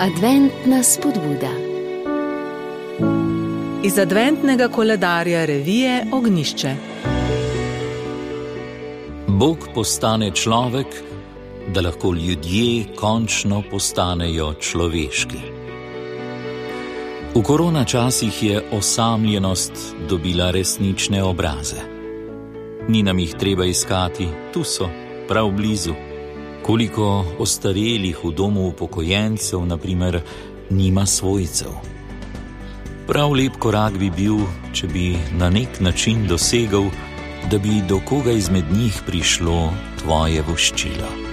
Adventna spodbuda. Iz adventnega koledarja revije Ognišče. Bog postane človek, da lahko ljudje končno postanejo človeški. V korona časih je osamljenost dobila resnične obraze. Ni nam jih treba iskati, tu so, prav blizu. Koliko ostarelih v domu upokojencev, naprimer, nima svojcev. Prav lep korak bi bil, če bi na nek način dosegel, da bi do koga izmed njih prišlo tvoje voščilo.